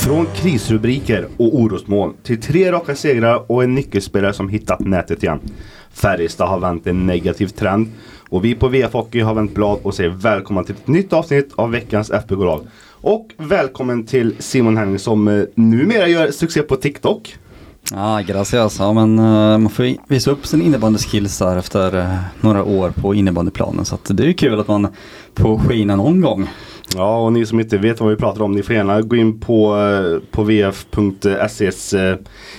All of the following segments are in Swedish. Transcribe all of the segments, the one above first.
Från krisrubriker och orosmoln till tre raka segrar och en nyckelspelare som hittat nätet igen. Färjestad har vänt en negativ trend och vi på VF Hockey har vänt blad och säger välkomna till ett nytt avsnitt av veckans FBK-lag. Och välkommen till Simon Henning som eh, numera gör succé på TikTok. Ja, gracias. Ja, men uh, man får visa upp sin innebandyskills där efter uh, några år på innebandyplanen. Så det är ju kul att man får skina någon gång. Ja, och ni som inte vet vad vi pratar om, ni får gärna gå in på, eh, på vf.ses eh,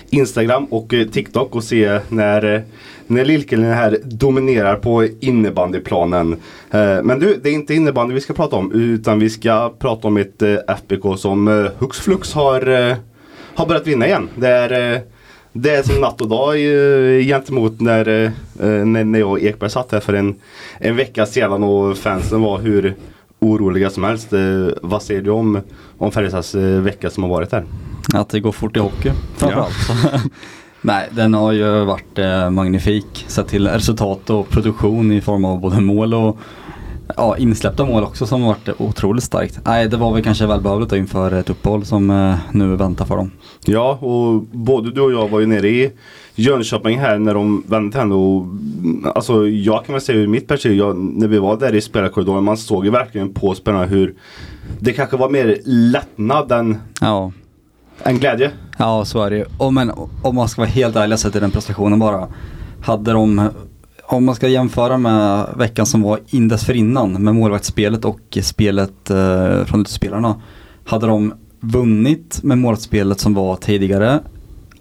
Instagram och eh, TikTok och se när när Lillkillen här dominerar på innebandyplanen. Men du, det är inte innebandy vi ska prata om utan vi ska prata om ett FBK som hux flux har, har börjat vinna igen. Det är det är som natt och dag gentemot när, när, när jag och Ekberg satt här för en, en vecka sedan och fansen var hur oroliga som helst. Uh, vad säger du om, om Färjestads uh, vecka som har varit här? Att det går fort i hockey framförallt. Ja. Nej, den har ju varit eh, magnifik. Sett till resultat och produktion i form av både mål och ja, insläppta mål också som har varit otroligt starkt. Nej, det var väl kanske välbehövligt inför ett uppehåll som eh, nu väntar för dem. Ja, och både du och jag var ju nere i Jönköping här när de vände hem och alltså jag kan väl säga ur mitt perspektiv, jag, när vi var där i spelarkorridoren, man såg ju verkligen på spelarna hur det kanske var mer lättnad än, ja. än glädje. Ja, så är det ju. Och men om man ska vara helt ärlig sett i den prestationen bara. Hade de om man ska jämföra med veckan som var in dessförinnan med målvaktsspelet och spelet eh, från utspelarna. Hade de vunnit med målvaktsspelet som var tidigare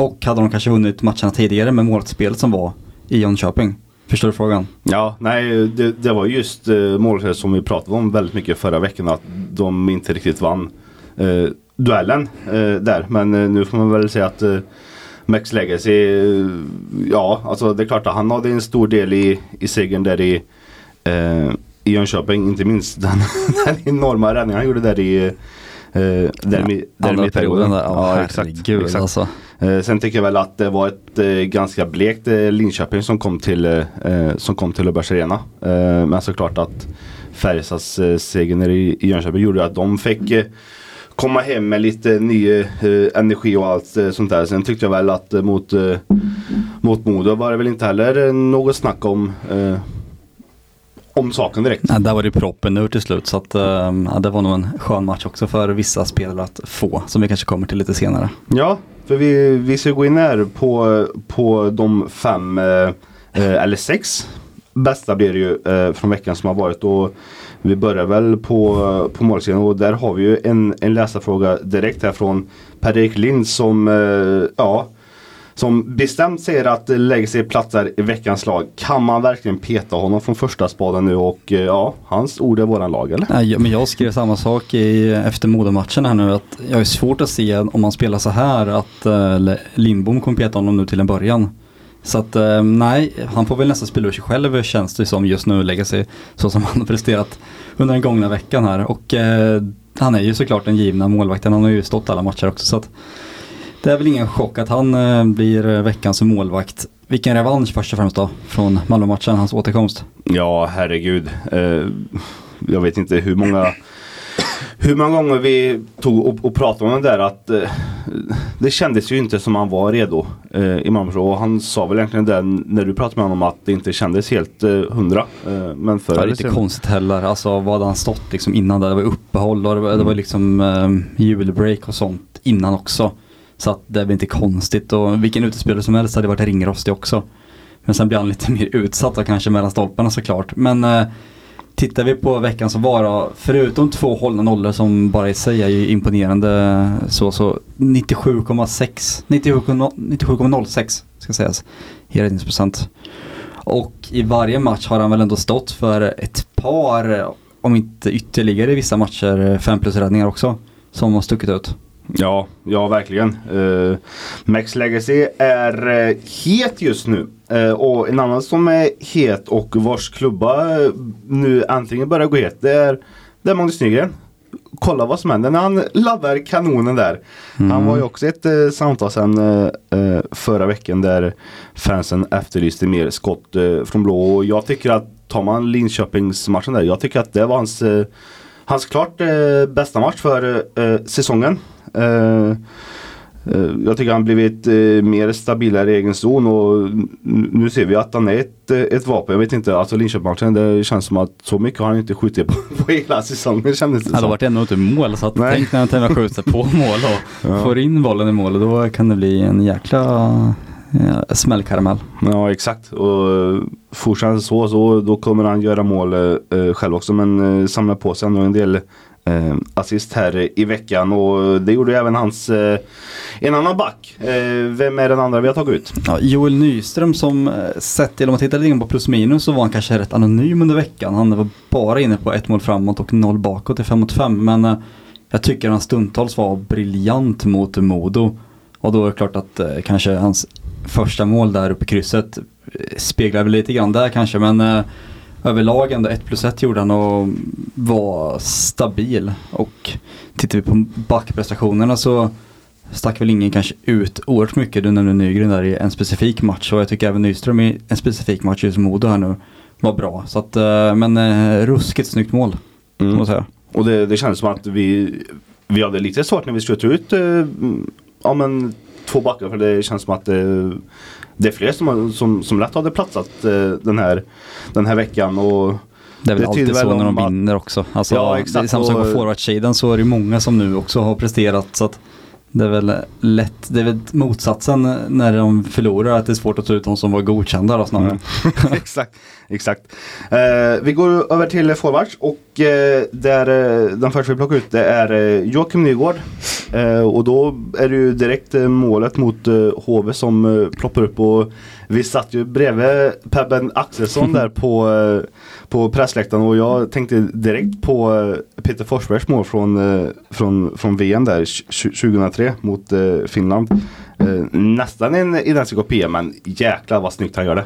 och hade de kanske vunnit matcherna tidigare med målvaktsspelet som var i Jönköping? Förstår du frågan? Ja, nej det, det var just eh, målet som vi pratade om väldigt mycket förra veckan att de inte riktigt vann eh, duellen eh, där. Men eh, nu får man väl säga att eh, Max Legacy, ja alltså det är klart att han hade en stor del i, i segern där i, eh, i Jönköping. Inte minst den, den enorma räddningen han gjorde där i Eh, där ja, mi, där andra perioden där, ja, ja exakt. exakt. Alltså. Eh, sen tycker jag väl att det var ett eh, ganska blekt eh, Linköping som kom till, som kom till Löfbergs Arena. Men såklart att Färjestads eh, seger i, i Jönköping gjorde att de fick komma hem med lite ny energi och allt sånt där. Sen tyckte jag väl att mot, mot Modo var det väl inte heller något snack om om saken direkt. Nej, där var det proppen ur till slut så att ja, det var nog en skön match också för vissa spelare att få som vi kanske kommer till lite senare. Ja, för vi, vi ska gå in här på, på de fem eh, eh, eller sex bästa blir det ju eh, från veckan som har varit. Och vi börjar väl på, på målsidan och där har vi ju en, en läsarfråga direkt här från Per-Erik Lind som, eh, ja, som bestämt säger att lägger sig platsar i veckans lag. Kan man verkligen peta honom från första spaden nu och eh, ja, hans ord är våran lag eller? Nej, men jag skrev samma sak i, efter Modomatchen här nu att jag är svårt att se om man spelar så här att uh, Lindbom kommer peta honom nu till en början. Så att eh, nej, han får väl nästan spela ur sig själv känns det som just nu lägga sig så som han har presterat under den gångna veckan här. Och eh, han är ju såklart den givna målvakten, han har ju stått alla matcher också. Så att det är väl ingen chock att han eh, blir veckans målvakt. Vilken revansch först och främst då från Malmö-matchen, hans återkomst? Ja, herregud. Eh, jag vet inte hur många hur många gånger vi tog och, och pratade om det där att eh, det kändes ju inte som han var redo eh, i Malmö. Och han sa väl egentligen det när du pratade med honom att det inte kändes helt eh, hundra. Eh, men för det var lite konstigt heller. Alltså vad hade han stått liksom innan det? Det var uppehåll och det var, det var liksom eh, julbreak och sånt innan också. Så att det är väl inte konstigt och vilken utespelare som helst hade varit ringrostig också. Men sen blir han lite mer utsatt då kanske mellan stolparna såklart. Men eh, Tittar vi på veckan som var då, förutom två hållna nollor som bara i sig är ju imponerande så, så 97,6 97,06 ska sägas i räddningsprocent. Och i varje match har han väl ändå stått för ett par, om inte ytterligare i vissa matcher, fem plus räddningar också. Som har stuckit ut. Ja, ja verkligen. Uh, Max Legacy är uh, het just nu. Uh, och en annan som är het och vars klubba nu äntligen börjar gå het det är, det är Magnus Nygren. Kolla vad som händer när han laddar kanonen där. Mm. Han var ju också ett uh, samtal sen förra veckan där fansen efterlyste mer skott från blå. Och jag tycker att tar man Linköpingsmatchen där, jag tycker att det var hans, hans klart bästa match för säsongen. Uh, jag tycker han blivit uh, mer stabilare i egen zon och nu ser vi att han är ett, ett vapen. Jag vet inte, alltså Linköping-matchen det känns som att så mycket har han inte skjutit på, på hela säsongen kändes det. Det har varit ändå inte mål så att tänk när han skjuta på mål och ja. får in bollen i mål då kan det bli en jäkla ja, smällkaramell. Ja exakt och fortsätter så, så då kommer han göra mål uh, själv också men uh, samlar på sig ändå en del eh, assist här i veckan och det gjorde även hans eh, en annan back. Eh, vem är den andra vi har tagit ut? Ja, Joel Nyström som eh, sett till om man tittar lite på plus minus så var han kanske rätt anonym under veckan. Han var bara inne på ett mål framåt och noll bakåt i 5 mot 5 men eh, jag tycker han stundtals var briljant mot Modo. Och då är det klart att eh, kanske hans första mål där uppe i krysset eh, speglar väl lite grann där kanske men eh, överlag ändå 1 plus 1 gjorde han och var stabil. Och tittar vi på backprestationerna så stack väl ingen kanske ut oerhört mycket. Du nämnde Nygren där i en specifik match och jag tycker även Nyström i en specifik match just Modo här nu var bra. Så att, eh, men eh, ruskigt snyggt mål. Mm. Måste säga. Och det, det kändes som att vi, vi hade lite svårt när vi ta ut eh, ja, men, två backar för det känns som att det är fler som, som, som lätt hade platsat eh, den, här, den här veckan. Och det är väl det alltid så när de vinner också. Alltså, ja, exakt. Det är samma sak på forwardsidan så är det många som nu också har presterat. Så att det är väl lätt, det är väl motsatsen när de förlorar att det är svårt att ta ut de som var godkända då snarare. Mm. exakt, exakt. Eh, vi går över till forwards och eh, där, eh, den första vi plockar ut det är eh, Joakim Nygård. Eh, och då är det ju direkt eh, målet mot eh, HV som ploppar upp och vi satt ju bredvid Pebben Axelsson där på, på pressläktaren och jag tänkte direkt på Peter Forsbergs mål från, från, från VM där 2003 mot Finland. Nästan en identisk kopia men jäklar vad snyggt han gör det.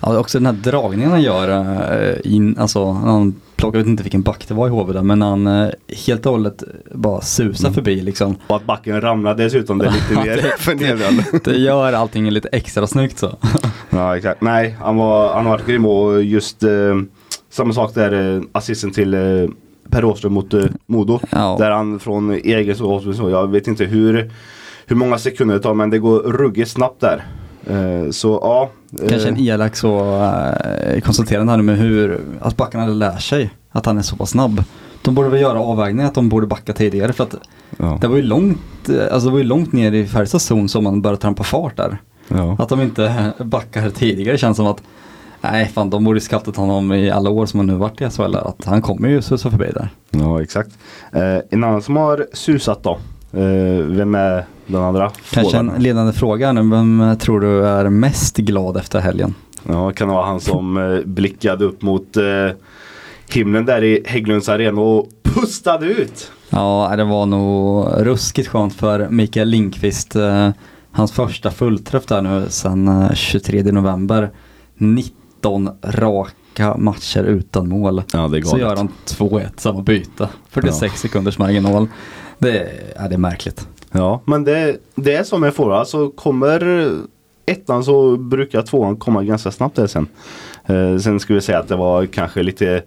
Ja, också den här dragningen han gör in, alltså han plockar ut inte vilken back det var i HV där, men han eh, helt och hållet bara susar mm. förbi liksom. Och att backen ramlar dessutom, det är lite mer förnedrande. det gör allting lite extra snyggt så. ja exakt, nej han, var, han varit grym och just eh, samma sak där, eh, assisten till eh, Per Åström mot eh, Modo. Ja. Där han från egen så, jag vet inte hur, hur många sekunder det tar men det går ruggigt snabbt där. Eh, så ja. Kanske en eh, elak så uh, konstaterande här med hur, att backarna lär sig att han är så pass snabb. De borde väl göra avvägningen att de borde backa tidigare för att ja. det var ju långt, alltså det var ju långt ner i Färjestads zon som man började trampa fart där. Ja. Att de inte backar tidigare känns som att Nej, fan de borde scoutat honom i alla år som han nu varit i SHL. Att han kommer ju susa förbi där. Ja, exakt. Eh, en annan som har susat då. Eh, vem är den andra? Kanske en ledande fråga nu. Vem tror du är mest glad efter helgen? Ja, det kan vara han som eh, blickade upp mot eh, himlen där i Hägglunds arena och pustade ut. Ja, det var nog ruskigt skönt för Mikael Linkvist. Hans första fullträff där nu sedan 23 november. 19 raka matcher utan mål. Ja, det är Så gör han 2-1 samma byte. 46 ja. sekunders marginal. Det, ja, det är märkligt. Ja, men det, det är som med forward. Alltså kommer ettan så brukar tvåan komma ganska snabbt där sen. Eh, sen skulle vi säga att det var kanske lite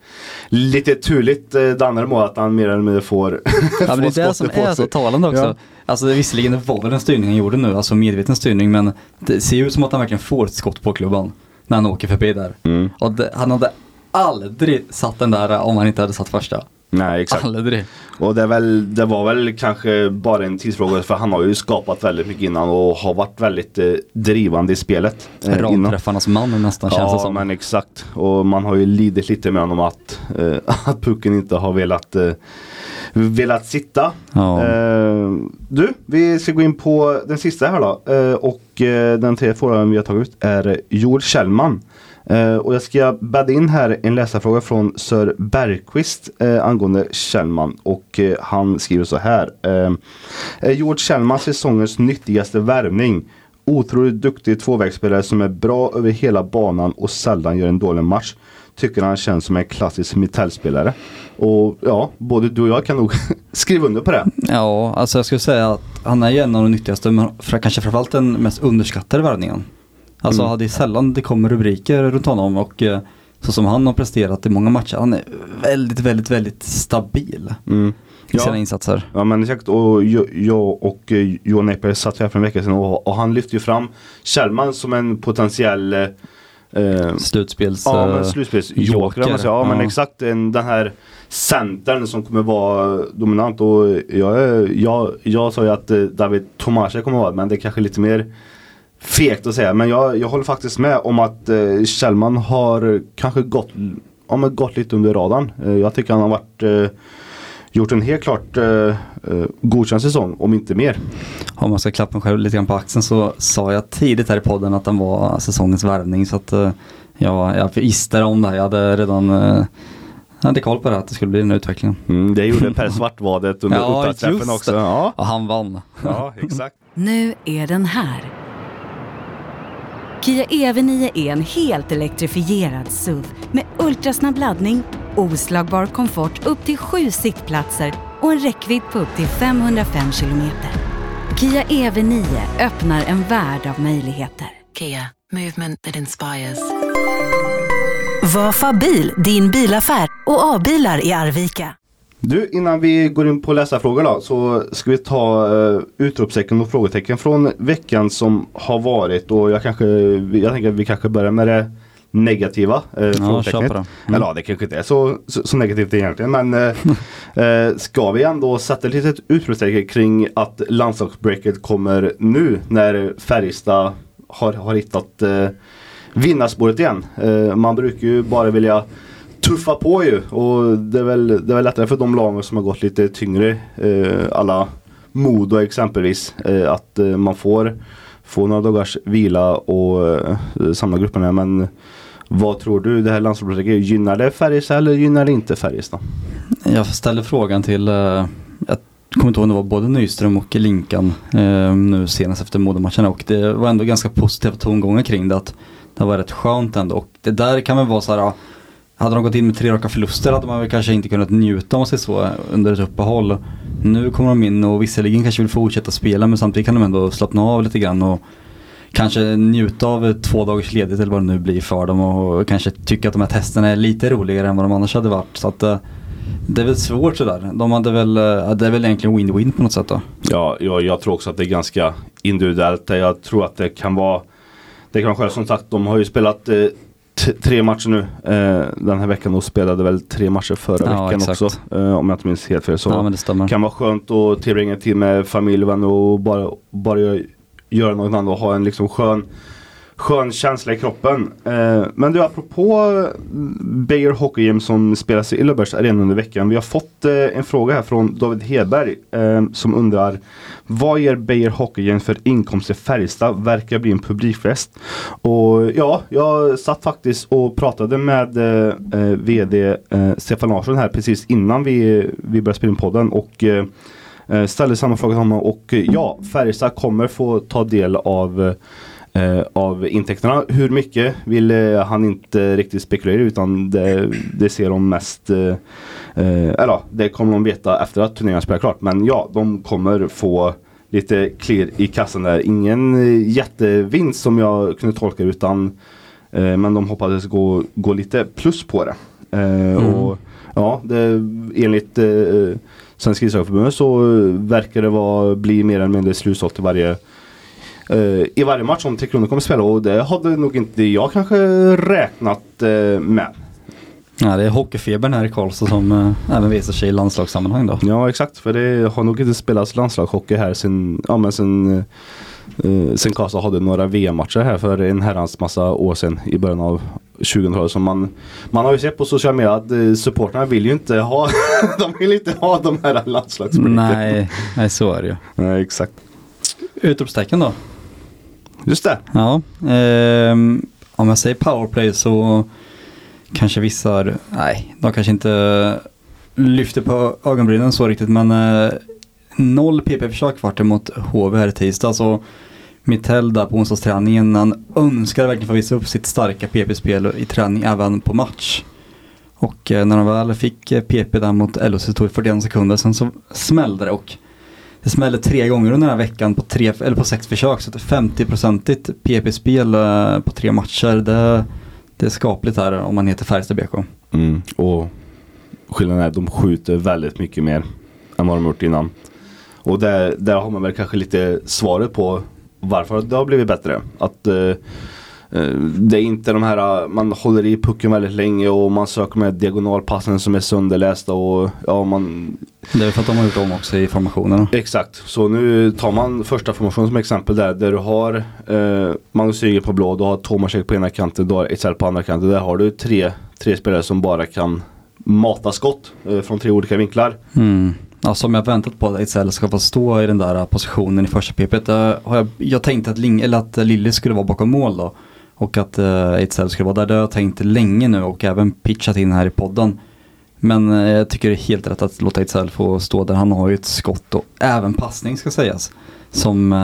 lite turligt eh, det andra målet att han mer eller mindre får Ja men det är det som är så talande också. Ja. Alltså visserligen var väl en styrning han gjorde nu, alltså medveten styrning men det ser ut som att han verkligen får ett skott på klubban när han åker förbi där. Mm. Och det, han hade aldrig satt den där om han inte hade satt första. Nej exakt. Aldrig. Och det, väl, det, var väl kanske bara en tidsfråga för han har ju skapat väldigt mycket innan och har varit väldigt eh, drivande i spelet. Eh, Ramträffarnas man nästan känns det som. Ja men exakt. Och man har ju lidit lite med honom att, eh, att pucken inte har velat eh, velat sitta. Ja. Eh, du, vi ska gå in på den sista här då. Eh, och eh, den tredje frågan vi har tagit ut är Joel Kjellman. Eh, och jag ska bädda in här en läsarfråga från Sir Bergqvist eh, angående Kjellman. Och eh, han skriver så här. Eh, är George Kjellman säsongens nyttigaste värvning? Otroligt duktig tvåvägsspelare som är bra över hela banan och sällan gör en dålig match. Tycker han känns som en klassisk mitellspelare. Och ja, både du och jag kan nog skriva under på det. Ja, alltså jag skulle säga att han är ju en av de nyttigaste, men kanske framförallt den mest underskattade värvningen. Alltså Mm. det är sällan det kommer rubriker runt honom och eh, så som han har presterat i många matcher, han är väldigt, väldigt, väldigt stabil Mm. i sina Ja. insatser. Ja men exakt och jag, och eh, Johan Eper satt här för en vecka sedan och, och han lyfte ju fram Kjellman som en potentiell eh, eh, Slutspels... Ja eh, men slutspelsjoker joker. om man säger. Ja, men Ja. exakt en, den här centern som kommer vara dominant och jag, jag, jag sa ju att eh, David Tomasek kommer vara men det är kanske lite mer fegt att säga men jag, jag håller faktiskt med om att eh, Kjellman har kanske gått, ja, men gått lite under radarn. Eh, jag tycker han har varit eh, gjort en helt klart eh, eh, godkänd säsong om inte mer. Om man ska klappa mig själv lite grann på axeln så sa jag tidigt här i podden att han var säsongens värvning så att eh, ja, jag visste om det här. Jag hade redan eh, jag hade koll på det att det skulle bli den här utvecklingen. Mm, det gjorde Per Svartvadet under Ja, också. Ja. Och han vann. ja, exakt. Nu är den här. Kia EV9 är en helt elektrifierad SUV med ultrasnabb laddning, oslagbar komfort upp till 7 sittplatser och en räckvidd på upp till 505 kilometer. Kia EV9 öppnar en värld av möjligheter. Kia, movement that inspires. Var Fabil din bilaffär och A-bilar i Arvika. Du, innan vi går in på läsarfrågor då, så ska vi ta uh, utropstecken och frågetecken från veckan som har varit och jag kanske, jag tänker att vi kanske börjar med det negativa uh, kör på det. Mm. Eller ja, det kanske inte är så, så, så negativt egentligen men uh, uh, ska vi ändå sätta ett litet utropstecken kring att landslagsbreaket kommer nu när Färjestad har, har hittat uh, vinnarspåret igen. Uh, man brukar ju bara vilja tuffa på ju och det är väl, det är väl lättare för de lagen som har gått lite tyngre. Eh, alla Modo exempelvis. Eh, att eh, man får, får några dagars vila och eh, samla grupperna. Men vad tror du det här landslagsprojektet gynnar det Färjestad eller gynnar det inte Färjestad? Jag ställde frågan till, eh, jag kommer inte ihåg om det var både Nyström och Linkan eh, nu senast efter Modomatchen och det var ändå ganska positiva tongångar kring det. Att det var rätt skönt ändå och det där kan väl vara så här hade de gått in med tre raka förluster hade man väl kanske inte kunnat njuta om man säger så under ett uppehåll. Nu kommer de in och visserligen kanske vill fortsätta spela men samtidigt kan de ändå slappna av lite grann och kanske njuta av två dagars ledigt eller vad det nu blir för dem och kanske tycka att de här testerna är lite roligare än vad de annars hade varit. Så att eh, det är väl svårt sådär. De hade väl, eh, det är väl egentligen win-win på något sätt då. Ja, jag, jag tror också att det är ganska individuellt. Jag tror att det kan vara Det kan vara. Som sagt, de har ju spelat eh, tre matcher nu eh, den här veckan och spelade väl tre matcher förra Ja, veckan exakt. också. Eh, om jag inte minns helt fel. Så ja det kan vara skönt att tillbringa tid med familj och vänner bara, bara gö- göra något annat och ha en liksom skön Skön känsla i kroppen. Eh, men du apropå Beijer Hockey Game som spelas i Illerbergs arena under veckan. Vi har fått eh, en fråga här från David Hedberg eh, som undrar vad ger Beijer Hockeygäng för för inkomster Färjestad? Verkar bli en publikfest. Och ja, jag satt faktiskt och pratade med eh, eh VD eh, Stefan Larsson här precis innan vi, vi började spela in podden och eh, eh ställde samma fråga till honom och eh, ja, Färjestad kommer få ta del av eh, av intäkterna. Hur mycket vill eh, han inte riktigt spekulera utan det, det ser de mest eh, eh, eller det kommer de veta efter att turneringen spelar klart. Men ja, de kommer få lite klirr i kassan där. Ingen eh, jättevinst som jag kunde tolka utan eh, men de hoppades gå, gå lite plus på det. Eh, och ja, det, enligt eh, Svenska ishockeyförbundet så verkar det vara, bli mer eller mindre slutsålt i varje eh, i varje match som Tre Kronor kommer spela och det hade nog inte jag kanske räknat eh, med. Ja, det är hockeyfebern här i Karlstad som eh, även visar sig i landslagssammanhang då. Ja exakt för det har nog inte spelats landslagshockey här sen, ja, men sen, eh, sen Karlstad hade några VM-matcher här för en herrans massa år sedan i början av 2000-talet. Så man, man har ju sett på sociala medier att eh, supportrarna vill ju inte ha de vill inte ha de här landslagsbreaken. Nej, nej, så är det ju. Nej exakt. Utropstecken då? Just det. Ja, eh, om jag säger powerplay så kanske vissa, nej, de kanske inte lyfter på ögonbrynen så riktigt men eh, noll PP-försök vart det mot HV här i tisdags och Mittell där på onsdagsträningen, han önskade verkligen få visa upp sitt starka PP-spel i träning även på match. Och eh, när de väl fick eh, PP där mot LHC så tog det 41 sekunder, sen så smällde det och det smällde tre gånger under den här veckan på, tre, eller på sex försök. Så 50-procentigt PP-spel eh, på tre matcher, det, det är skapligt här om man heter Färjestad BK. Mm. Och skillnaden är att de skjuter väldigt mycket mer än vad de gjort innan. Och där, där har man väl kanske lite svaret på varför det har blivit bättre. Att eh, det är inte de här, man håller i pucken väldigt länge och man söker med diagonalpassen som är sönderlästa och ja man Det är för att de har gjort om också i formationerna. Exakt, så nu tar man första formationen som exempel där, där du har eh, Magnus Yger på blå, du har Tomasek på ena kanten, du har Ejdsell på andra kanten. Där har du tre, tre spelare som bara kan mata skott eh, från tre olika vinklar. Mm. Ja, som jag väntat på att Ejdsell ska få stå i den där positionen i första har jag, jag tänkte att, Ling, eller att Lilly skulle vara bakom mål då. Och att uh, Ejdsell skulle vara där. Det har jag tänkt länge nu och även pitchat in här i podden. Men uh, jag tycker det är helt rätt att låta Ejdsell få stå där. Han har ju ett skott och även passning ska sägas. Som uh,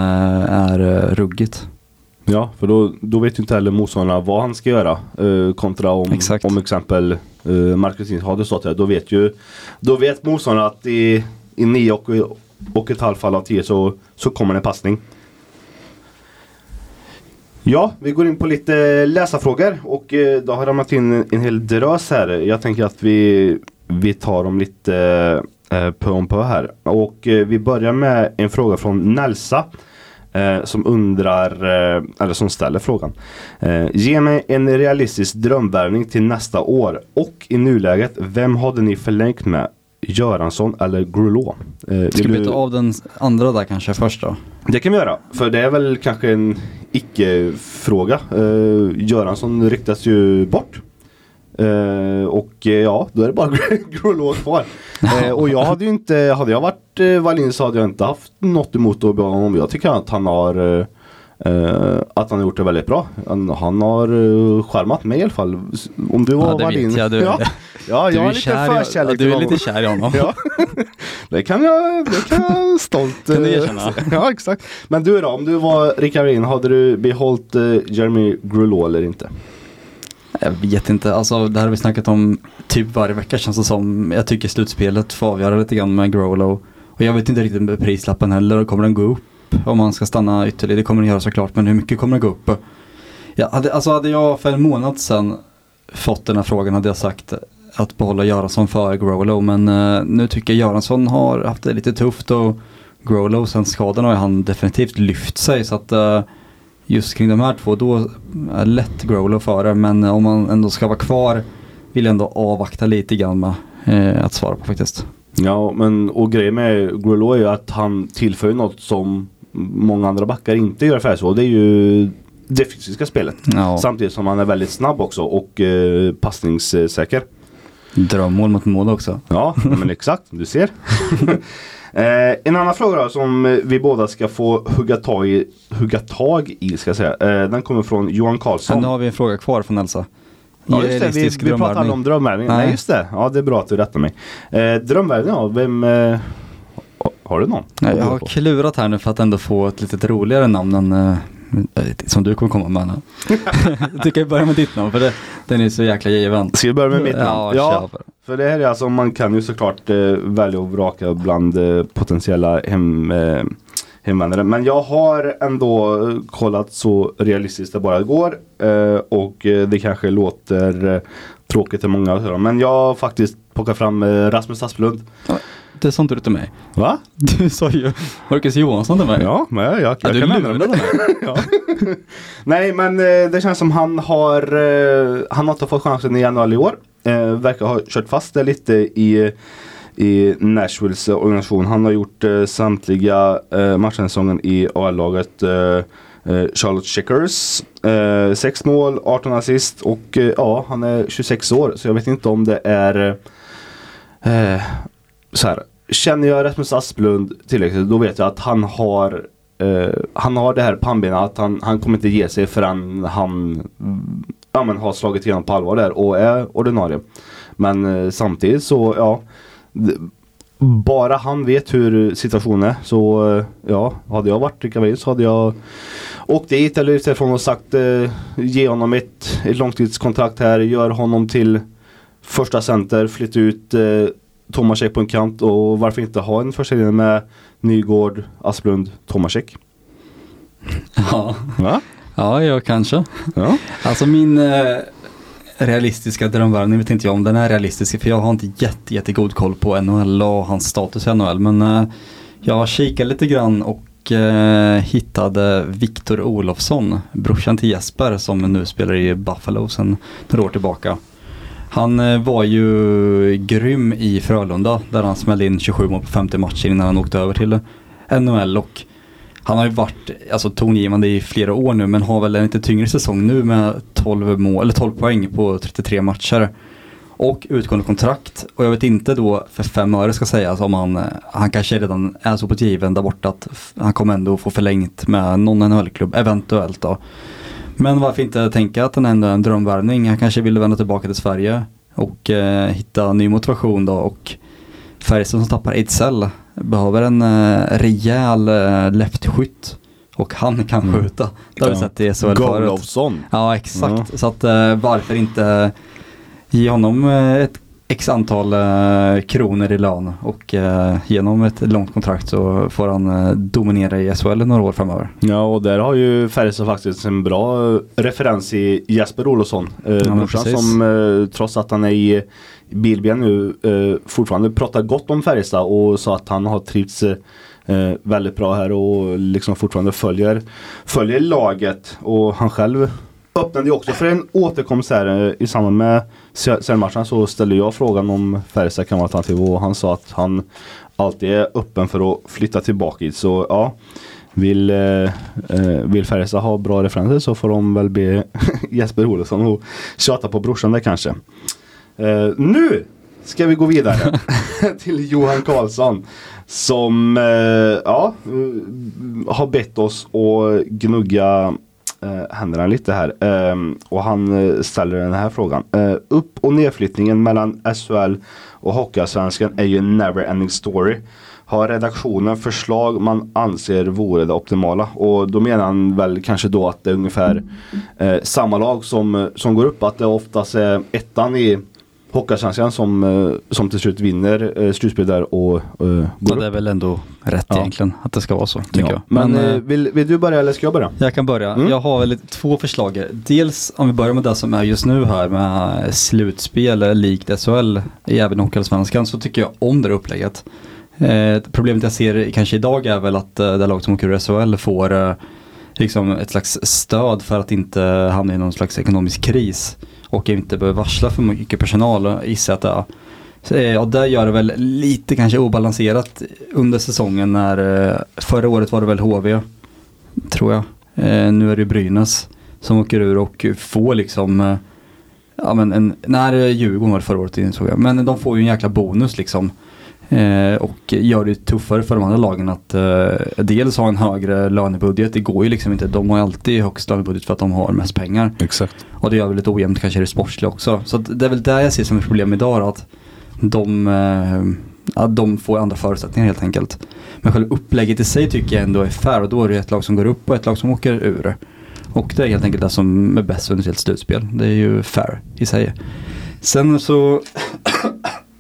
är uh, ruggigt. Ja, för då, då vet ju inte heller motståndarna vad han ska göra. Eh, kontra om, Exakt. om exempel eh, Marcus hade stått där. Då vet ju Då vet motståndarna att i, i nio och, och ett halvt fall av tio så, så kommer en passning. Ja, vi går in på lite läsarfrågor och eh, då har ramlat in en, hel drös här. Jag tänker att vi, vi tar dem lite eh, pö om pö här. Och eh, vi börjar med en fråga från Nelsa. Eh, som undrar, eh, eller som ställer frågan. Eh, ge mig en realistisk drömvärvning till nästa år och i nuläget, vem hade ni förlängt med? Göransson eller Grulå? Eh, Ska vi du- ta av den andra där kanske först då? det kan vi göra, för det är väl kanske en icke-fråga. Uh, Göransson ryktas ju bort. Eh, och eh, ja, då är det bara Grolå kvar. Eh, och jag hade ju inte, hade jag varit uh, Wallin så hade jag inte haft något emot att behålla honom. Jag tycker att han har eh, eh, att han har gjort det väldigt bra. Han, han har uh, skärmat mig i alla fall. Om du var Ja, Wallin. vet jag. Du, ja, ja, du jag är har lite förkärlek Du är lite kär i honom. Ja, det kan jag, det kan jag stolt Kan du eh, erkänna? Ja, exakt. Men du då, om du var Rickard Wallin, hade du behållit eh, Jeremy Grulot eller inte? Jag vet inte, alltså det här har vi snackat om typ varje vecka känns det som. Jag tycker slutspelet får avgöra lite grann med Growlow. Och jag vet inte riktigt med prislappen heller. Kommer den gå upp om man ska stanna ytterligare? Det kommer det göra såklart, men hur mycket kommer det gå upp? Ja, hade, alltså hade jag för en månad sedan fått den här frågan hade jag sagt att behålla Göransson för Growlow. Men eh, nu tycker jag Göransson har haft det lite tufft och Growlow sen skadan har han definitivt lyft sig. Så att eh, just kring de här två då är lätt Growlow före. Men om man ändå ska vara kvar vill jag ändå avvakta lite grann med eh, att svara på faktiskt. Ja, men och grejen med Growlow är ju att han tillför något som många andra backar inte gör så. Det är ju det fysiska spelet. Ja, Samtidigt som han är väldigt snabb också och eh, passningssäker. drömmål mot mål också. Ja, men exakt. Du ser. eh, en annan fråga då, som vi båda ska få hugga tag i, hugga tag i ska jag säga. Eh, den kommer från Johan Karlsson. Sen har vi en fråga kvar från Elsa. Ja just det, vi, vi pratar aldrig om drömvärvning. Nej. Nej. just det. Ja det är bra att du rättar mig. Eh, drömvärvning ja, vem eh, Har du någon? Nej, jag har klurat här nu för att ändå få ett lite roligare namn än eh, som du kommer komma med. nu. jag tycker vi börjar med ditt namn för det, den är så jäkla given. Ska vi börja med mitt namn? Ja, ja för det här är alltså, man kan ju såklart eh, välja och vraka bland eh, potentiella hem, eh, hemvändare. Men jag har ändå eh, kollat så realistiskt det bara går. Eh, och det kanske låter tråkigt till många. Men jag har faktiskt plockat fram Rasmus Asplund. Det sa inte du till mig. Va? Du sa ju Marcus Johansson till mig. Ja, men jag, jag, Ja, jag du kan ändra mig. ja. Nej men eh, det känns som han har eh, Han har inte fått chansen i januari i år. Eh, verkar ha kört fast det lite i i Nashvilles organisation. Han har gjort eh, samtliga eh, matcher den säsongen i AL-laget. Eh, Charlotte Checkers. Eh, sex mål, 18 assist och ja, han är 26 år. Så jag vet inte om det är så här. Känner jag Rasmus Asplund tillräckligt då vet jag att han har eh, han har det här pannbenet att han, han kommer inte ge sig förrän han ja, men har slagit igenom på allvar där och är ordinarie. Men eh, samtidigt så ja bara han vet hur situationen är. Så eh, ja, hade jag varit Rickard så hade jag åkt dit eller utifrån och sagt eh, ge honom ett, ett långtidskontrakt här, gör honom till första center, flytta ut eh, Tomasek på en kant och varför inte ha en första linje med Nygård, Asplund, Tomasek. Ja, ja, ja kanske. Ja. Alltså min eh, realistiska drömvärvning vet inte jag om den är realistisk för jag har inte jätte, jättegod koll på NHL och hans status i NHL men eh, jag kikade lite grann och eh, hittade Viktor Olofsson, brorsan till Jesper som nu spelar i Buffalo sedan några år tillbaka. Han eh, var ju grym i Frölunda där han smällde in 27 mål på 50 matcher innan han åkte över till NHL och han har ju varit alltså, tongivande i flera år nu men har väl en lite tyngre säsong nu med 12, mål, eller 12 poäng på 33 matcher. Och utgående kontrakt. Och jag vet inte då för fem öre ska sägas om han, eh, han kanske redan är så på given där borta att han kommer ändå få förlängt med någon NHL-klubb, eventuellt då. Men varför inte tänka att han ändå är en drömvärvning. Han kanske vill vända tillbaka till Sverige och eh, hitta ny motivation då och Färjestad som tappar Ejdsell behöver en eh, rejäl eh, leftskytt och han kan skjuta. Det har vi Ja. sett i SHL förut. Ja exakt, så att eh, varför inte ge honom eh, ett x antal eh, kronor i lön och eh, genom ett långt kontrakt så får han eh, dominera i SHL några år framöver. Ja och där har ju Färjestad faktiskt en bra referens i Jesper Olofsson. Eh, brorsan precis. som eh, trots att han är i Bilben nu eh, fortfarande pratar gott om Färjestad och sa att han har trivts eh, väldigt bra här och liksom fortfarande följer, följer laget och han själv öppnade ju också för en återkomst här eh, i samband med seriematchen så ställde jag frågan om Färjestad kan vara alternativ och han sa att han alltid är öppen för att flytta tillbaka hit. Så ja, vill, eh, eh vill Färjestad ha bra referenser så får de väl be Jesper Olofsson att tjata på brorsan där kanske. Eh, nu ska vi gå vidare till Johan Karlsson. Som eh, ja, eh, har bett oss att gnugga eh, händerna lite här. Eh, och han eh, ställer den här frågan. Eh, upp och nedflyttningen mellan SHL och Hockeyallsvenskan är ju en never ending story. Har redaktionen förslag man anser vore det optimala? Och då menar han väl kanske då att det är ungefär eh, samma lag som, eh, som går upp. Att det oftast är ettan i Hockeyallsvenskan som, eh, som till slut vinner eh, slutspel där och Så upp. det är väl ändå rätt Ja. egentligen att det ska vara så tycker Ja. jag. Men, eh, vill, vill du börja eller ska jag börja? Jag kan börja. Mm. Jag har väl två förslag. Dels om vi börjar med det som är just nu här med slutspel likt SHL i även Hockeyallsvenskan så tycker jag om det här upplägget. Eh, problemet jag ser kanske idag är väl att eh, det lag som åker ur SHL får eh, liksom ett slags stöd för att inte hamna i någon slags ekonomisk kris och inte behöver varsla för mycket personal gissar jag att det är. Ja, eh, det gör det väl lite kanske obalanserat under säsongen när eh, förra året var det väl HV tror jag. Eh, nu är det Brynäs som åker ur och får liksom Ja men en, nej Djurgården var det förra året insåg jag. Men de får ju en jäkla bonus liksom. Eh, och gör det tuffare för de andra lagen att eh, dels ha en högre lönebudget. Det går ju liksom inte. De har alltid högst lönebudget för att de har mest pengar. Exakt. Och det gör väl lite ojämnt kanske det sportsliga också. Så att det är väl där jag ser som ett problem idag att de, eh, ja, de får andra förutsättningar helt enkelt. Men själva upplägget i sig tycker jag ändå är fair och då är det ett lag som går upp och ett lag som åker ur. Och det är helt enkelt det som är bäst under ett slutspel. Det är ju fair i sig. Sen så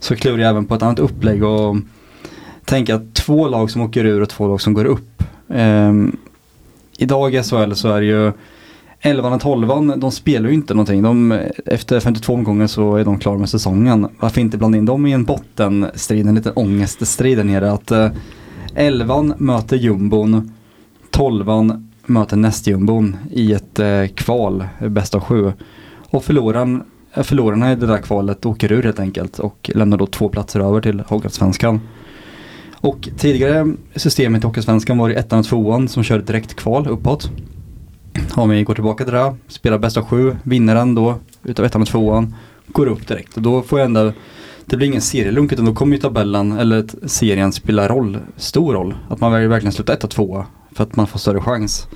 så klurar jag även på ett annat upplägg och tänker att två lag som åker ur och två lag som går upp. Ehm, idag i SHL så är det ju 11 och 12 de spelar ju inte någonting. De, efter 52 omgångar så är de klara med säsongen. Varför inte blanda in dem i en bottenstrid, en liten ångeststrid där nere. Att eh, 11 möter jumbon, 12 möter nästjumbon i ett eh, kval, bäst av sju. Och förloraren, Eh, förlorarna i det där kvalet åker ur helt enkelt och lämnar då två platser över till Hockeyallsvenskan. Och tidigare systemet i Hockeyallsvenskan var det ettan och tvåan som körde direkt kval uppåt. Om vi går tillbaka till det här, spelar bäst av sju, vinnaren då utav ettan och tvåan, går upp direkt. Och då får jag ändå det blir ingen serielunk utan då kommer ju tabellen eller serien spela roll, stor roll. Att man väljer verkligen sluta ett och tvåa för att man får större chans.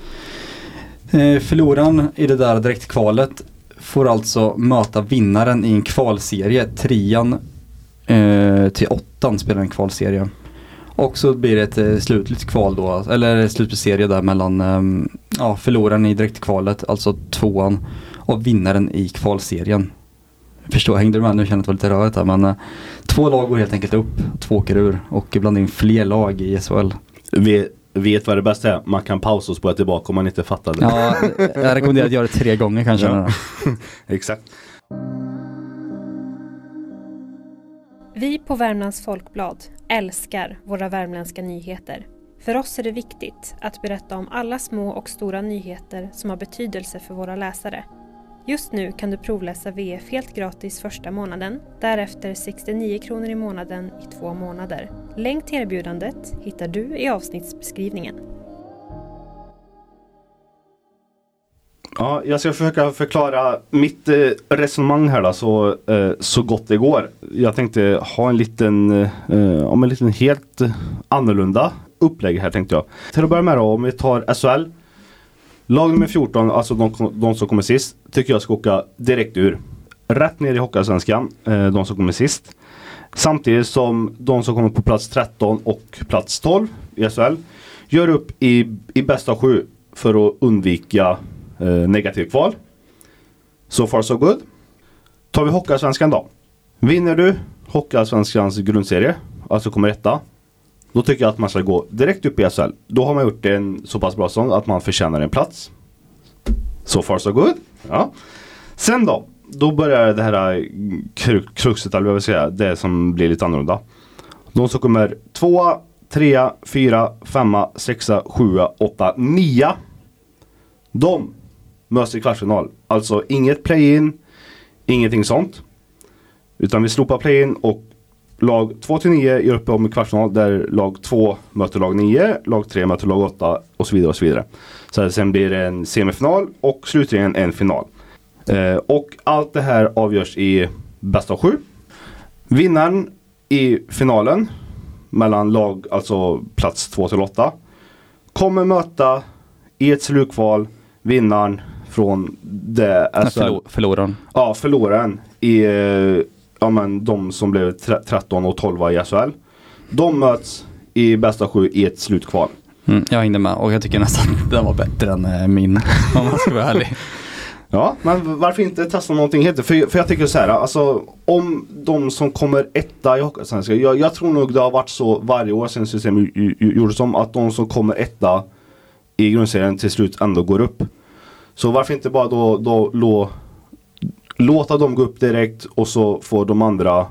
Eh, förloraren i det där direktkvalet får alltså möta vinnaren i en kvalserie. Trean eh, till åttan spelar en kvalserie. Och så blir det ett eh, slutligt kval då, eller slutserie där mellan eh, ja, förloraren i direktkvalet, alltså tvåan, och vinnaren i kvalserien. Förstår, hängde du med? Nu känner jag att det var lite rörigt här men eh, två lag går helt enkelt upp, två åker ur och blandar in fler lag i SHL. Vi vet vad det bästa är? Man kan pausa och spola tillbaka om man inte fattar det. Ja, jag rekommenderar att göra det tre gånger kanske. Ja. Exakt. Vi på Värmlands Folkblad älskar våra värmländska nyheter. För oss är det viktigt att berätta om alla små och stora nyheter som har betydelse för våra läsare. Just nu kan du provläsa VF helt gratis första månaden, därefter 69 kronor i månaden i två månader. Länk till erbjudandet hittar du i avsnittsbeskrivningen. Ja, jag ska försöka förklara mitt eh, resonemang här då, så, eh, så gott det går. Jag tänkte ha en liten, eh, om en liten helt annorlunda upplägg här tänkte jag. Till att börja med då, om vi tar SHL. Lag nummer 14, alltså de, de som kommer sist, tycker jag ska åka direkt ur. Rätt ner i Hockeyallsvenskan, eh, de som kommer sist. Samtidigt som de som kommer på plats 13 och plats 12 i SHL gör upp i, i bästa sju för att undvika eh, negativ kval. So far so good. Tar vi Hockeyallsvenskan då. Vinner du Hockeyallsvenskans grundserie, alltså kommer etta. Då tycker jag att man ska gå direkt upp i SHL. Då har man gjort en så pass bra säsong att man förtjänar en plats. So far so good. Ja. Sen då. Då börjar det här eh, kruxet, eller vad jag vill säga, det som blir lite annorlunda. De som kommer tvåa, trea, fyra, femma, sexa, sjua, åtta, nia. De möts i kvartsfinal. Alltså inget play-in, ingenting sånt. Utan vi slopar play-in och lag 2 till 9 gör upp om i kvartsfinal där lag 2 möter lag 9, lag 3 möter lag 8 och så vidare och så vidare. Så sen blir det en semifinal och slutligen en final. Eh, och allt det här avgörs i bästa av sju. Vinnaren i finalen mellan lag, alltså plats 2 till 8 kommer möta i ett slutkval vinnaren från det SHL Förlor, förloraren. Ja, förloraren i eh, ja, men, de som blev tre- 13 och 12 i SHL. De möts i bästa sju i ett slutkval. Mm, jag hängde med och jag tycker nästan att den var bättre än eh, min. Om man ska vara ärlig. Ja, men varför inte testa någonting helt? För, för jag tycker så här, alltså om de som kommer etta i Hockeyallsvenskan. Jag, jag tror nog det har varit så varje år sedan systemet gjordes om att de som kommer etta i grundserien till slut ändå går upp. Så varför inte bara då, då lå, låta dem gå upp direkt och så får de andra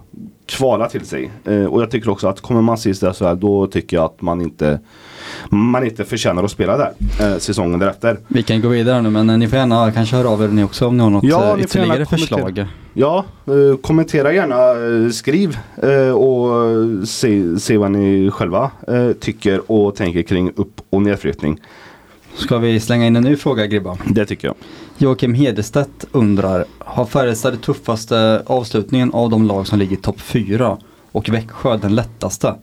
kvala till sig. Eh, och jag tycker också att kommer man sist där så här, då tycker jag att man inte man inte förtjänar att spela där eh, säsongen därefter. Vi kan gå vidare nu men eh, ni får gärna kanske höra av er ni också om ni har något Ja, eh, ytterligare förslag. Ja, eh, kommentera gärna, eh, skriv eh, och se, se vad ni själva tycker och tänker kring upp och nedflyttning. Ska vi slänga in en ny fråga Gribba? Det tycker jag. Joakim Hedestedt undrar, har Färjestad tuffaste avslutningen av de lag som ligger i topp 4 och Växjö den lättaste?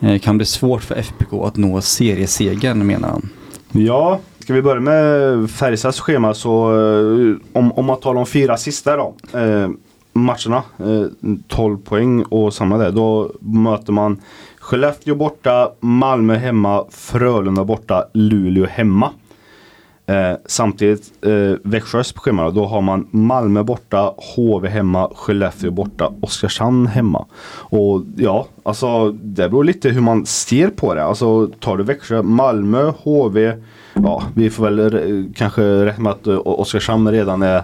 Eh, Kan bli svårt för FBK att nå seriesegern menar han. Ja, ska vi börja med Färjestads schema så eh, om, om man tar de fyra sista då. Eh, matcherna, eh, 12 poäng och samma där. Då möter man Skellefteå borta, Malmö hemma, Frölunda borta, Luleå hemma. Eh, samtidigt eh, Växjös på schemat, då har man Malmö borta, HV hemma, Skellefteå borta, Oskarshamn hemma. Och ja, alltså det beror lite hur man ser på det. Alltså tar du Växjö, Malmö, HV, ja vi får väl eh, kanske räkna med att eh, Oskarshamn redan är,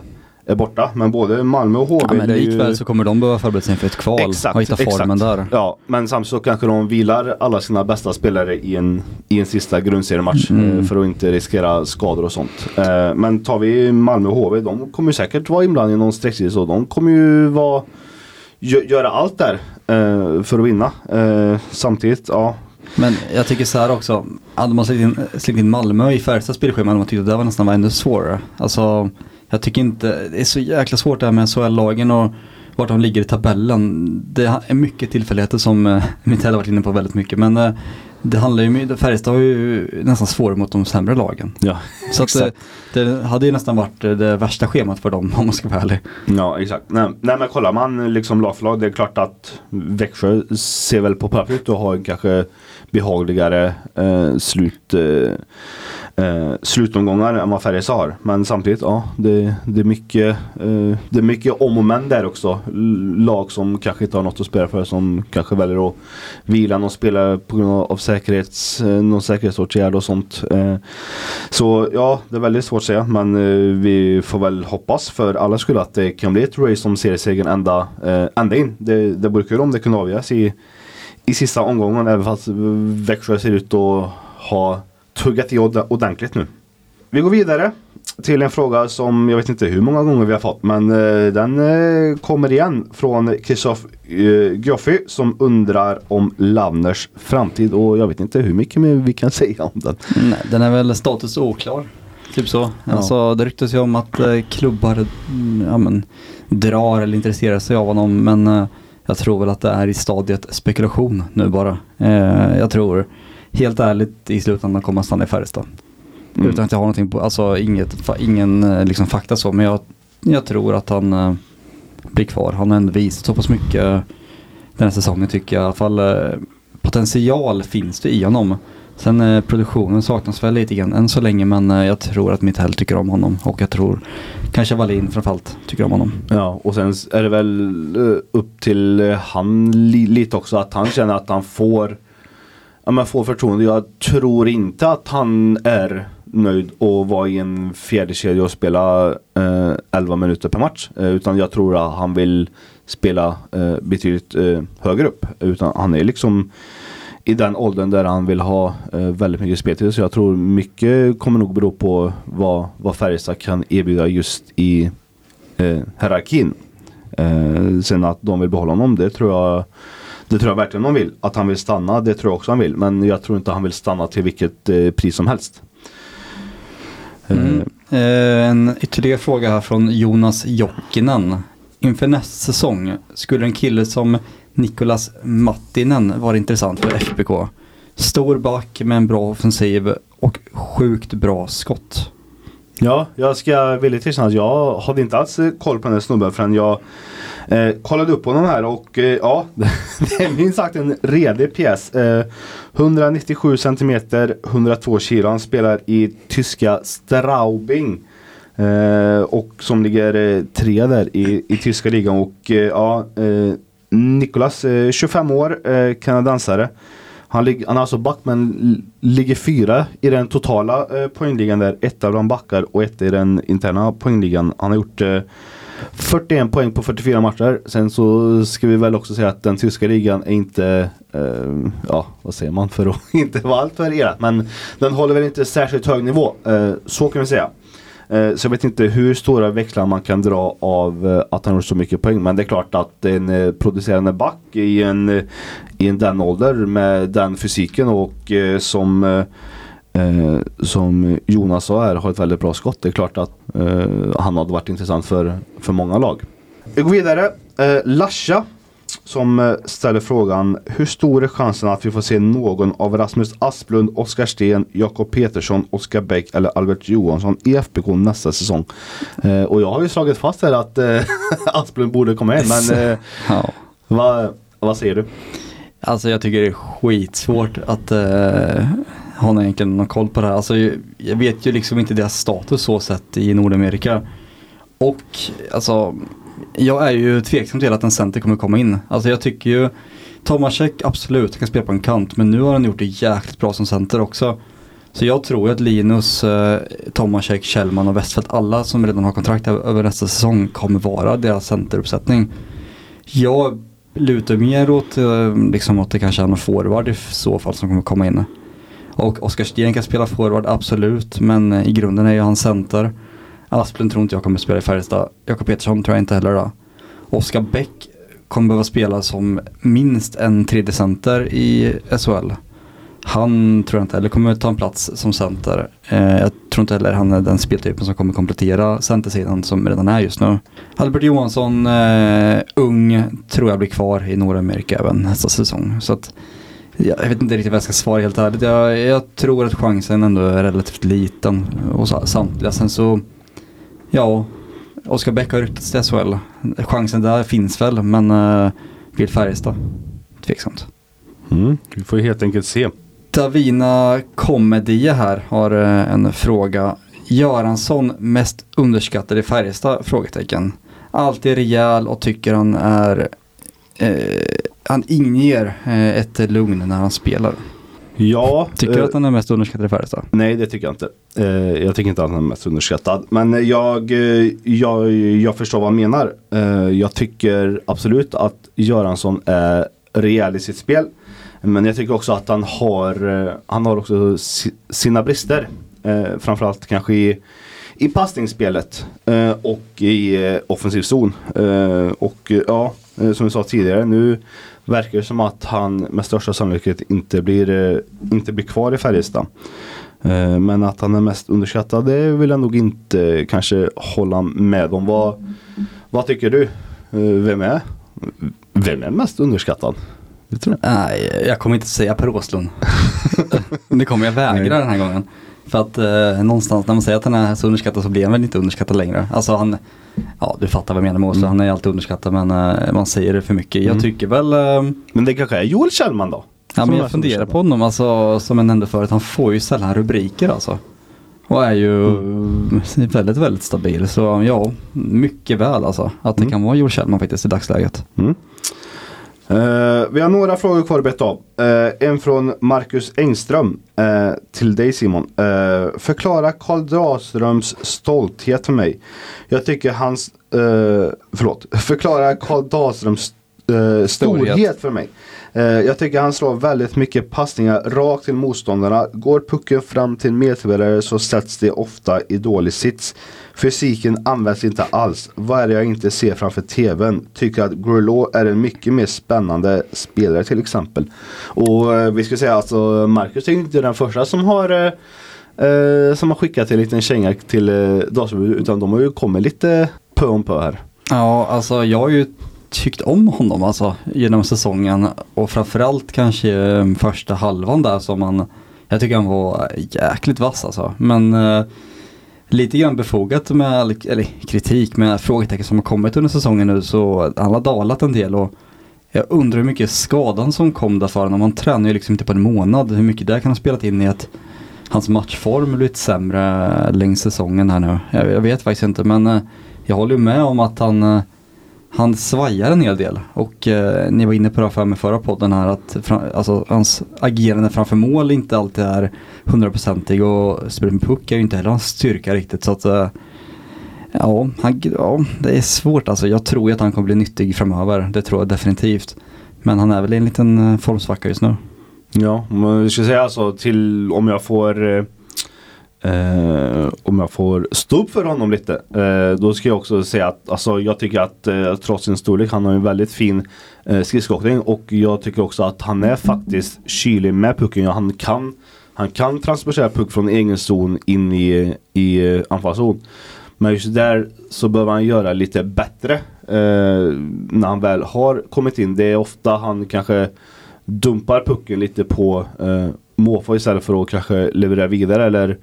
är borta. Men både Malmö och HV Ja, men det är ju- likväl så kommer de behöva förbereda sig inför ett kval och hitta formen där. Ja, men samtidigt så kanske de vilar alla sina bästa spelare i en, i en sista grundseriematch Mm. eh, för att inte riskera skador och sånt. Eh, Men tar vi Malmö och HV, de kommer säkert vara inblandade i någon streckserie så de kommer ju vara gö- göra allt där eh, för att vinna. Samtidigt, ja. Men jag tycker så här också, hade man slängt in, slängt in Malmö i Färjestads spelschema hade man tyckt att det var nästan var ännu svårare. Alltså, jag tycker inte, det är så jäkla svårt det här med SHL-lagen och vart de ligger i tabellen. Det är mycket tillfälligheter som eh, Mitell har varit inne på väldigt mycket. Men eh, det handlar ju, Färjestad har ju nästan svårare mot de sämre lagen. Ja, Så att, eh, det hade ju nästan varit det värsta schemat för dem om man ska vara ärlig. Ja exakt. Nej, nej men kollar man liksom lag för lag. Det är klart att Växjö ser väl på pappret och har kanske behagligare eh, slut, eh, eh, slutomgångar än vad Färjestad har. Men samtidigt, ja det, det, är mycket, eh, det är mycket om och men där också. Lag som kanske inte har något att spela för som kanske väljer att vila någon spelare på grund av säkerhets, eh, någon säkerhetsåtgärd och sånt. Eh, så ja, det är väldigt svårt att säga men eh, vi får väl hoppas för alla skull att det kan bli ett race om seriesegern ända, eh, ända in. Det, det brukar ju om det kunna avgöras i, i sista omgången även fast Växjö ser ut att ha tuggat i ord- ordentligt nu. Vi går vidare till en fråga som jag vet inte hur många gånger vi har fått men eh, den eh, kommer igen från Kristoff eh, Gioffi som undrar om Lavners framtid och jag vet inte hur mycket mer vi kan säga om den. Nej, den är väl status oklar. Typ så. Alltså, det ryktas ju om att eh, klubbar mm, ja, men, drar eller intresserar sig av honom. Men eh, jag tror väl att det är i stadiet spekulation nu bara. Eh, jag tror helt ärligt i slutändan kommer han stanna i Färjestad. Mm. Utan att jag har någonting på, alltså inget, ingen eh, liksom fakta så. Men jag, jag tror att han eh, blir kvar. Han har ändå visat så pass mycket eh, den här säsongen tycker jag. I alla fall eh, potential finns det i honom. Sen eh, produktionen saknas väl lite grann än så länge men eh, jag tror att Mitell tycker om honom och jag tror kanske Wallin framförallt tycker om honom. Ja, och sen är det väl upp till han li lite också att han känner att han får Ja men får förtroende. Jag tror inte att han är nöjd att vara i en fjärde kedja och spela eh, 11 minuter per match. Eh, utan jag tror att han vill spela eh, betydligt eh, högre upp. Utan han är liksom i den åldern där han vill ha eh, väldigt mycket speltid. Så jag tror mycket kommer nog bero på vad, vad Färjestad kan erbjuda just i eh, hierarkin. Eh, sen att de vill behålla honom, det tror jag det tror jag verkligen de vill. Att han vill stanna, det tror jag också han vill. Men jag tror inte han vill stanna till vilket eh, pris som helst. Eh, Mm. Eh, en ytterligare fråga här från Jonas Jokinen. Inför nästa säsong skulle en kille som Nikolas Mattinen vara intressant för FBK. Stor back med en bra offensiv och sjukt bra skott. Ja, jag ska villigt erkänna att jag hade inte alls eh, koll på den här snubben förrän jag eh, kollade upp honom här och eh, ja, det är minst sagt en redig pjäs. Eh, 197 cm, 102 kilo. Han spelar i tyska Straubing. Eh, och som ligger eh, tre där i, i tyska ligan och eh, ja, eh, Nicolas, eh, 25 år, eh, kanadensare. Han, lig, han är alltså back men ligger fyra i den totala eh, poängligan där. Etta bland backar och ett i den interna poängligan. Han har gjort eh, 41 poäng på 44 matcher. Sen så ska vi väl också säga att den tyska ligan är inte, eh, ja vad säger man för att inte vara alltför elak. Men den håller väl inte särskilt hög nivå. Eh, så kan vi säga. Eh, så jag vet inte hur stora växlar man kan dra av eh, att han har så mycket poäng. Men det är klart att en eh, producerande back i en, i en den ålder med den fysiken och som eh, som Jonas sa här har ett väldigt bra skott. Det är klart att eh, han hade varit intressant för, för många lag. Vi går vidare. Eh, Lasha som eh, ställer frågan Hur stor är chansen att vi får se någon av Rasmus Asplund, Oskar Sten, Jakob Petersson, Oskar Bäck eller Albert Johansson i FBK nästa säsong? Eh, och jag har ju slagit fast här att eh, Asplund borde komma in men eh, Ja. vad, vad säger du? Alltså jag tycker det är skitsvårt att uh, ha egentligen någon koll på det här. Alltså jag, jag vet ju liksom inte deras status så sett i Nordamerika. Och alltså jag är ju tveksam till att en center kommer komma in. Alltså jag tycker ju Tomasek absolut kan spela på en kant men nu har han gjort det jäkligt bra som center också. Så jag tror ju att Linus, eh, Tomasek, Kjellman och Westfeldt, alla som redan har kontrakt över nästa säsong kommer vara deras centeruppsättning. Jag lutar mer åt, eh, liksom att det kanske är någon forward i så fall som kommer komma in. Och Oskar Sten kan spela forward, absolut, men eh, i grunden är ju han center. Asplund tror inte jag kommer spela i Färjestad. Jakob Petersson tror jag inte heller då. Oskar Bäck kommer behöva spela som minst en tredje center i SHL. Han tror jag inte heller kommer ta en plats som center. Eh, jag tror inte heller han är den speltypen som kommer komplettera centersidan som redan är just nu. Albert Johansson, eh, ung, tror jag blir kvar i Nordamerika även nästa säsong. Så att, jag vet inte riktigt vad jag ska svara helt ärligt. Jag, jag tror att chansen ändå är relativt liten hos samtliga. Sen så, ja, Oskar Bäck har ryktats till SHL. Chansen där finns väl, men uh, vill Färjestad? Tveksamt. Mm. Vi får helt enkelt se. Davina Komedie här har eh, en fråga. Göransson mest underskattad i Färjestad? Frågetecken. Alltid rejäl och tycker han är eh, han inger eh, ett lugn när han spelar. Ja. Tycker du eh, att han är mest underskattad i Färjestad? Nej det tycker jag inte. Eh, jag tycker inte att han är mest underskattad. Men jag, eh, jag, jag förstår vad han menar. Jag tycker absolut att Göransson är rejäl i sitt spel. Men jag tycker också att han har, han har också si, sina brister. Eh, framförallt kanske i, i passningsspelet eh, och i eh, offensiv zon. Eh, och ja, som vi sa tidigare nu verkar det som att han med största sannolikhet inte blir, eh, inte blir kvar i Färjestad. Eh, men att han är mest underskattad det vill jag nog inte kanske hålla med om. Vad, vad tycker du? Eh, vem är? Vem är mest underskattad? Nej, jag kommer inte säga Per Åslund. det kommer jag vägra den här gången. För att eh, någonstans när man säger att han är så underskattad så blir han väl inte underskattad längre. Alltså han, ja du fattar vad jag menar med Åslund, Mm. han är alltid underskattad men eh, man säger det för mycket. Jag Mm. tycker väl, eh, Men det kanske är Joel Kjellman då? ja men jag funderar på honom alltså som jag nämnde förut, han får ju sällan rubriker alltså. Och är ju Mm. väldigt, väldigt stabil. Så ja, mycket väl alltså. Att det Mm. kan vara Joel Kjellman faktiskt i dagsläget. Eh, vi har några frågor kvar att beta av. Eh, en från Marcus Engström eh, till dig Simon. Uh, förklara Karl Dahlströms stolthet för mig. Jag tycker hans, uh, förlåt, förklara Karl Dahlströms storhet. Storhet. för mig. Jag tycker han slår väldigt mycket passningar rakt till motståndarna. Går pucken fram till medspelare så sätts det ofta i dålig sits. Fysiken används inte alls. Vad är det jag inte ser framför tvn? Tycker att Grulot är en mycket mer spännande spelare till exempel. Och eh, vi ska säga alltså Marcus är ju inte den första som har eh, eh, som har skickat en liten känga till eh, Dahlström utan de har ju kommit lite pö om pö här. Ja, alltså jag har ju tyckt om honom alltså genom säsongen och framförallt kanske eh, första halvan där som han, jag tycker han var jäkligt vass alltså. Men eh, lite grann befogat med all, eller, kritik med frågetecken som har kommit under säsongen nu så han har dalat en del och jag undrar hur mycket skadan som kom där för honom. Han tränar ju liksom inte på en månad. Hur mycket det kan ha spelat in i att hans matchform blivit sämre längs säsongen här nu. Jag, jag vet faktiskt inte men eh, jag håller ju med om att han, eh, han svajar en hel del. Och eh, ni var inne på det här med förra podden här att fram, alltså, hans agerande framför mål inte alltid är hundraprocentig och spelet med puck är ju inte heller hans styrka riktigt. Så att eh, ja, han, ja, det är svårt alltså. Jag tror ju att han kommer bli nyttig framöver. Det tror jag definitivt. Men han är väl i en liten eh, formsvacka just nu. Ja, men vi ska säga alltså till om jag får eh, eh, om jag får stå upp för honom lite. Eh, då ska jag också säga att alltså, jag tycker att eh, trots sin storlek han har en väldigt fin eh, skridskoåkning och jag tycker också att han är faktiskt kylig med pucken. Ja, han kan han kan transportera puck från egen zon in i, i eh, anfallszon. Men just där så behöver han göra lite bättre eh, när han väl har kommit in. Det är ofta han kanske dumpar pucken lite på eh, måfå istället för att kanske leverera vidare eller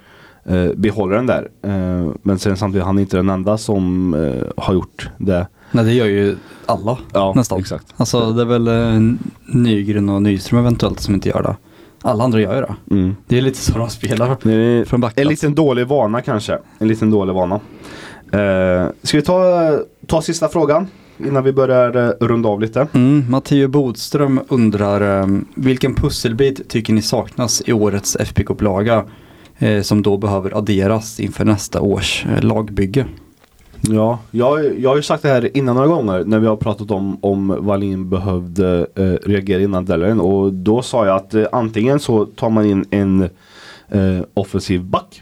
eh, behålla den där. Eh, men sen samtidigt, han är inte den enda som eh, har gjort det. Nej det gör ju alla Ja, nästan. exakt. Alltså det är väl eh, Nygren och Nyström eventuellt som inte gör det. Alla andra gör ju det. Mm. Det är lite så de spelar Det är från backplats. en liten dålig vana kanske. En liten dålig vana. Eh, ska vi ta, ta sista frågan innan vi börjar eh, runda av lite? Mm, Matteo Bodström undrar eh, vilken pusselbit tycker ni saknas i årets FPK-upplaga eh, Eh, som då behöver adderas inför nästa års eh, lagbygge? Ja, jag, jag har ju sagt det här innan några gånger när vi har pratat om om Wallin behövde eh, reagera innan deadline och då sa jag att eh, antingen så tar man in en eh, offensiv back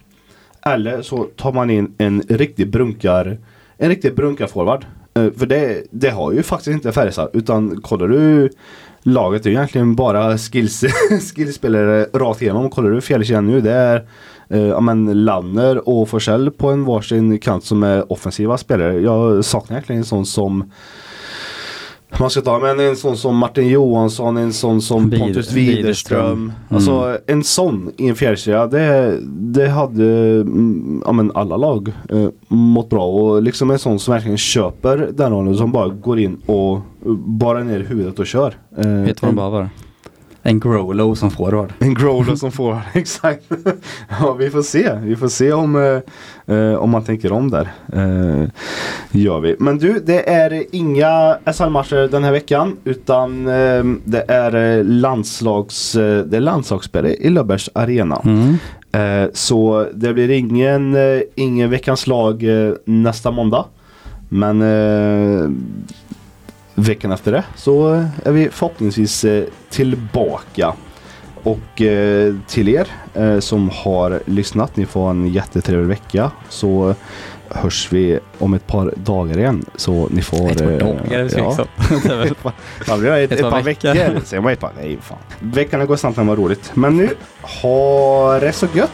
eller så tar man in en riktig brunkar en riktig brunkarforward. Eh, för det, det har ju faktiskt inte Färjestad utan kollar du laget är egentligen bara skills, skillspelare rakt igenom. Kollar du fjärdekedjan nu det är eh, men Lanner och Forsell på en varsin kant som är offensiva spelare. Jag saknar egentligen en sån som man ska ta men en sån som Martin Johansson, en sån som Pontus Widerström. Mm. Alltså en sån i en fjärdekedja det, det hade mm, ja, men alla lag eh, mått bra och liksom en sån som verkligen köper den rollen som bara går in och bara ner huvudet och kör. Eh, Vet du vad de behöver? En Growlow som forward. en growler som får, exakt. ja vi får se, vi får se om, eh, eh, om man tänker om där. Eh, gör vi. Men du, det är inga SHL-matcher den här veckan utan eh, det är eh, landslags, eh, det är landslagsspel i Löfbergs arena. Mm. Så det blir ingen, ingen veckans lag nästa måndag. Men veckan efter det så eh, är vi förhoppningsvis eh, tillbaka. Och eh, till er eh, som har lyssnat, ni får en jättetrevlig vecka. Så hörs vi om ett par dagar igen. Så ni får... Ett par dagar, ja. det var ett, Ett ett par par veckor. veckor. Man ett par? Nej, fan. Veckan har gått snabbt när det var roligt. Men nu, ha det så gött!